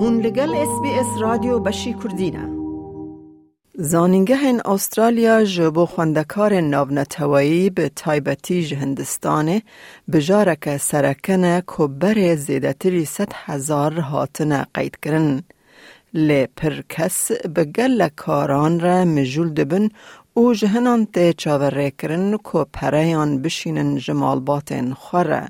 هون لگل اس بی اس رادیو بشی کردینه زانینگه این استرالیا جبو خوندکار ناونتوایی به تایبتی جهندستانه بجاره که سرکن کبر زیدتری ست هزار هاتن قید کرن. لی به گل کاران را مجول دبن او جهنان ته چاوره کرن که پریان بشینن جمال باتن خوره.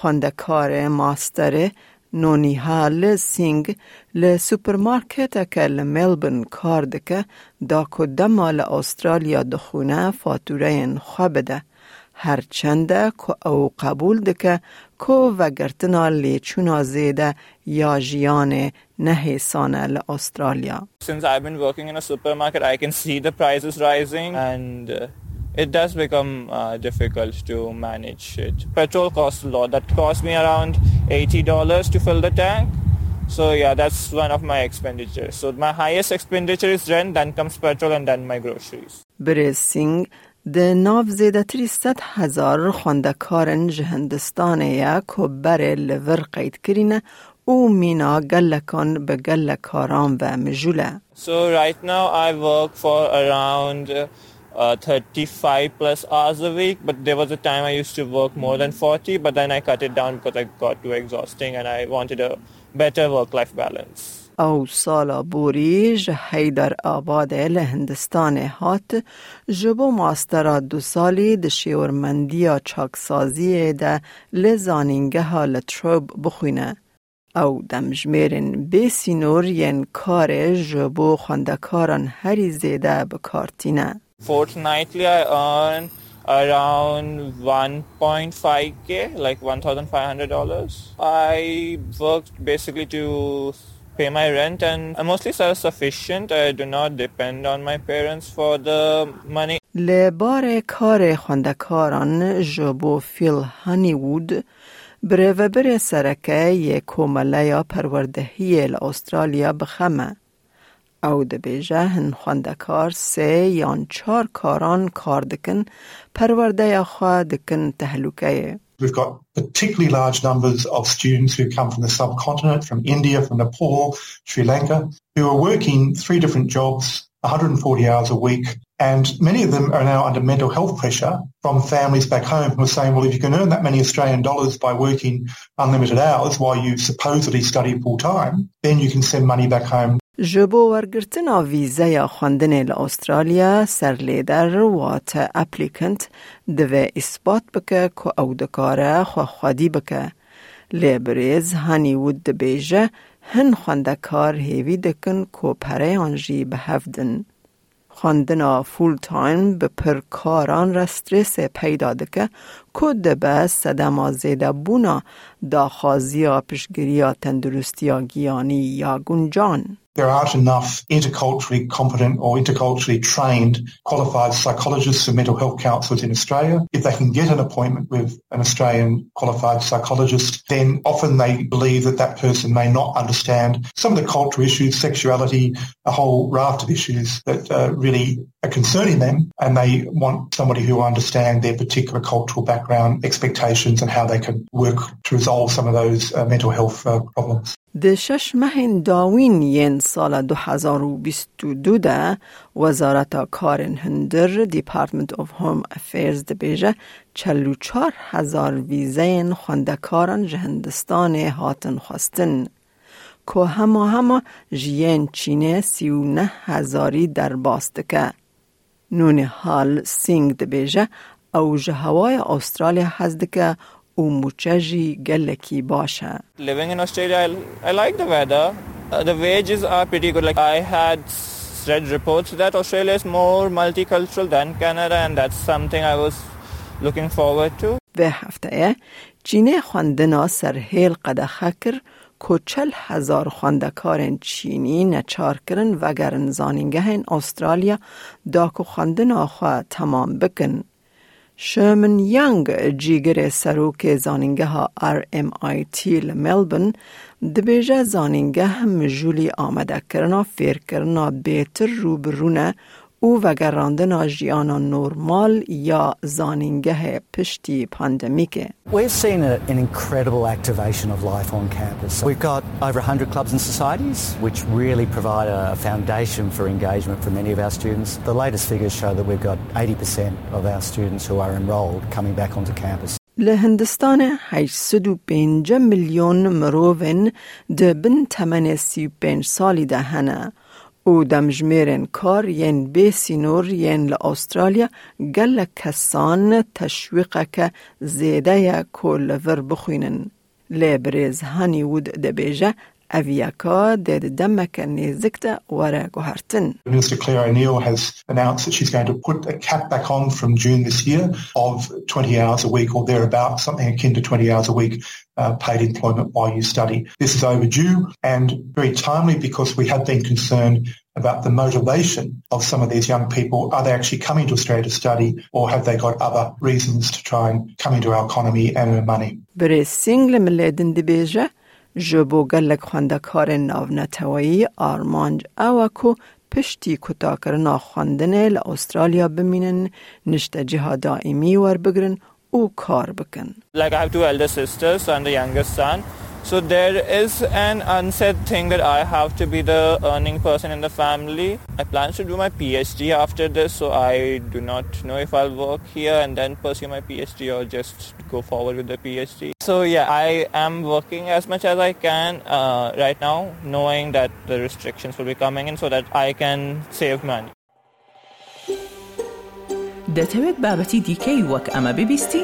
خوندکار ماستر نونیهال سینگ ل سوپرمارکت که لملبن کار دکه دا کدما ل استرالیا دخونه فاتوره خواه بده. هر چنده که او قبول دکه که و گرتنا لی چونا زیده یا جیان نهیسانه ل استرالیا. Since I've been working in a supermarket, I can see the prices rising and uh, it does become uh, difficult to manage it. Petrol costs a lot. That cost me around $80 to fill the tank. So yeah, that's one of my expenditures. So my highest expenditure is rent, then comes petrol and then my groceries. بریز سینگ ده ناو زیدتری ست هزار خوندکارن جهندستان یا که بره لور قید کرینه او مینا گلکان به گلکاران و مجوله. So right now I work for around uh, 35 plus hours a week, but there was a time I used to work more than 40, but then I cut it down because I got too exhausting and I wanted a better work-life balance. او سالا بوری جهیدر آباد لهندستان هات جبو ماسترا دو سالی ده شیورمندیا چاکسازی ده لزانینگه ها لتروب بخوینه. او دمجمیرن بیسینور ین کار جبو خوندکاران هری زیده بکارتینه. Fortnightly I earn around 1.5k, like $1,500. I worked basically to pay my rent and I'm mostly self-sufficient. I do not depend on my parents for the money. لبار کار خوندکاران جبو فیل هانیوود بره و بره سرکه یک کومله یا پروردهی استرالیا بخمه. او د بیجه هن خوندکار سه یان چار کاران کار دکن پرورده یا خواه دکن تهلوکه We've got particularly large numbers of students who come from the subcontinent, from India, from Nepal, Sri Lanka, who are working three different jobs, 140 hours a week, and many of them are now under mental health pressure from families back home who are saying, well, if you can earn that many Australian dollars by working unlimited hours while you supposedly study full time, then you can send money back home جبو ورگرتنا ویزه یا خواندن استرالیا سر لیدر وات اپلیکنت دوه اثبات بکه که او دکاره خوا خودی بکه. لیبریز هانی ود دبیجه هن خوندکار هیوی دکن که پره آنجی به هفدن. خواندنا فول تایم به پر کاران را استرس پیدا دکه که دبه صدما زیده بونا داخازی یا پشگیری یا تندرستی there aren't enough interculturally competent or interculturally trained qualified psychologists and mental health counsellors in Australia. If they can get an appointment with an Australian qualified psychologist, then often they believe that that person may not understand some of the cultural issues, sexuality, a whole raft of issues that uh, really are concerning them and they want somebody who understands their particular cultural background, expectations and how they can work to resolve some of those uh, mental health uh, problems. د شش مهین داوین ین سال 2022 ده وزارت کارن هندر دیپارتمنت of هوم افیرز ده بیجه چلو چار هزار ویزه خوندکاران جهندستان هاتن خواستن که همه همه جین چینه سی و نه هزاری در باستکه. نون حال سینگ ده بیجه او جهوای استرالیا هزدکه گلکی باشه. Living in Australia, I, I like the weather. Uh, the wages are pretty good. Like I had read reports that Australia is more multicultural than Canada and that's something I was looking forward to. به هفته چینه خواندنا سرهیل قدخه کر که چل هزار خواندکار چینی نچار کرن و گرن زانینگه استرالیا دا که خواندنا خواه تمام بکن. شرمن یانگ جیگر سروک زانینگه ها RMIT لملبن دبیجه زانینگه هم جولی آمده کرنا فیر کرنا بیتر رو برونه او وگراندن ژیان نورمال یا زانینگه پشتی پاندمیکه. We've seen a, an incredible activation of life on campus. We've got over 100 clubs and societies, which really provide a foundation for engagement for many of our students. The latest figures show that we've got 80% of our students who are enrolled coming back onto campus. لهندستان 805 میلیون مروون ده بن 85 سالی ده هنه او دمجميرن کار ین بی سینور ین لأسترالیا گل کسان تشویقک زیده یا کل ور بخوینن. لبرز هانی ود دبیجه Aviaka did Dammaka Nizikta Wara Gohartin. Minister Clare O'Neil has announced that she's going to put a cap back on from June this year of 20 hours a week or thereabouts, something akin to 20 hours a week uh, paid employment while you study. This is overdue and very timely because we have been concerned about the motivation of some of these young people. Are they actually coming to Australia to study or have they got other reasons to try and come into our economy and earn money? جبو گلک خواندکار ناونتوایی آرمانج اوکو پشتی کتا کرنا خواندن استرالیا بمینن نشت جها دائمی ور بگرن او کار بکن. Like I have two elder sisters and the youngest son. So there is an unsaid thing that I have to be the earning person in the family. I plan to do my PhD after this, so I do not know if I'll work here and then pursue my PhD or just go forward with the PhD. So yeah, I am working as much as I can uh, right now, knowing that the restrictions will be coming in so that I can save money. دەتەوێت بابەتی دیکەی وەک ئەمە ببیستی؟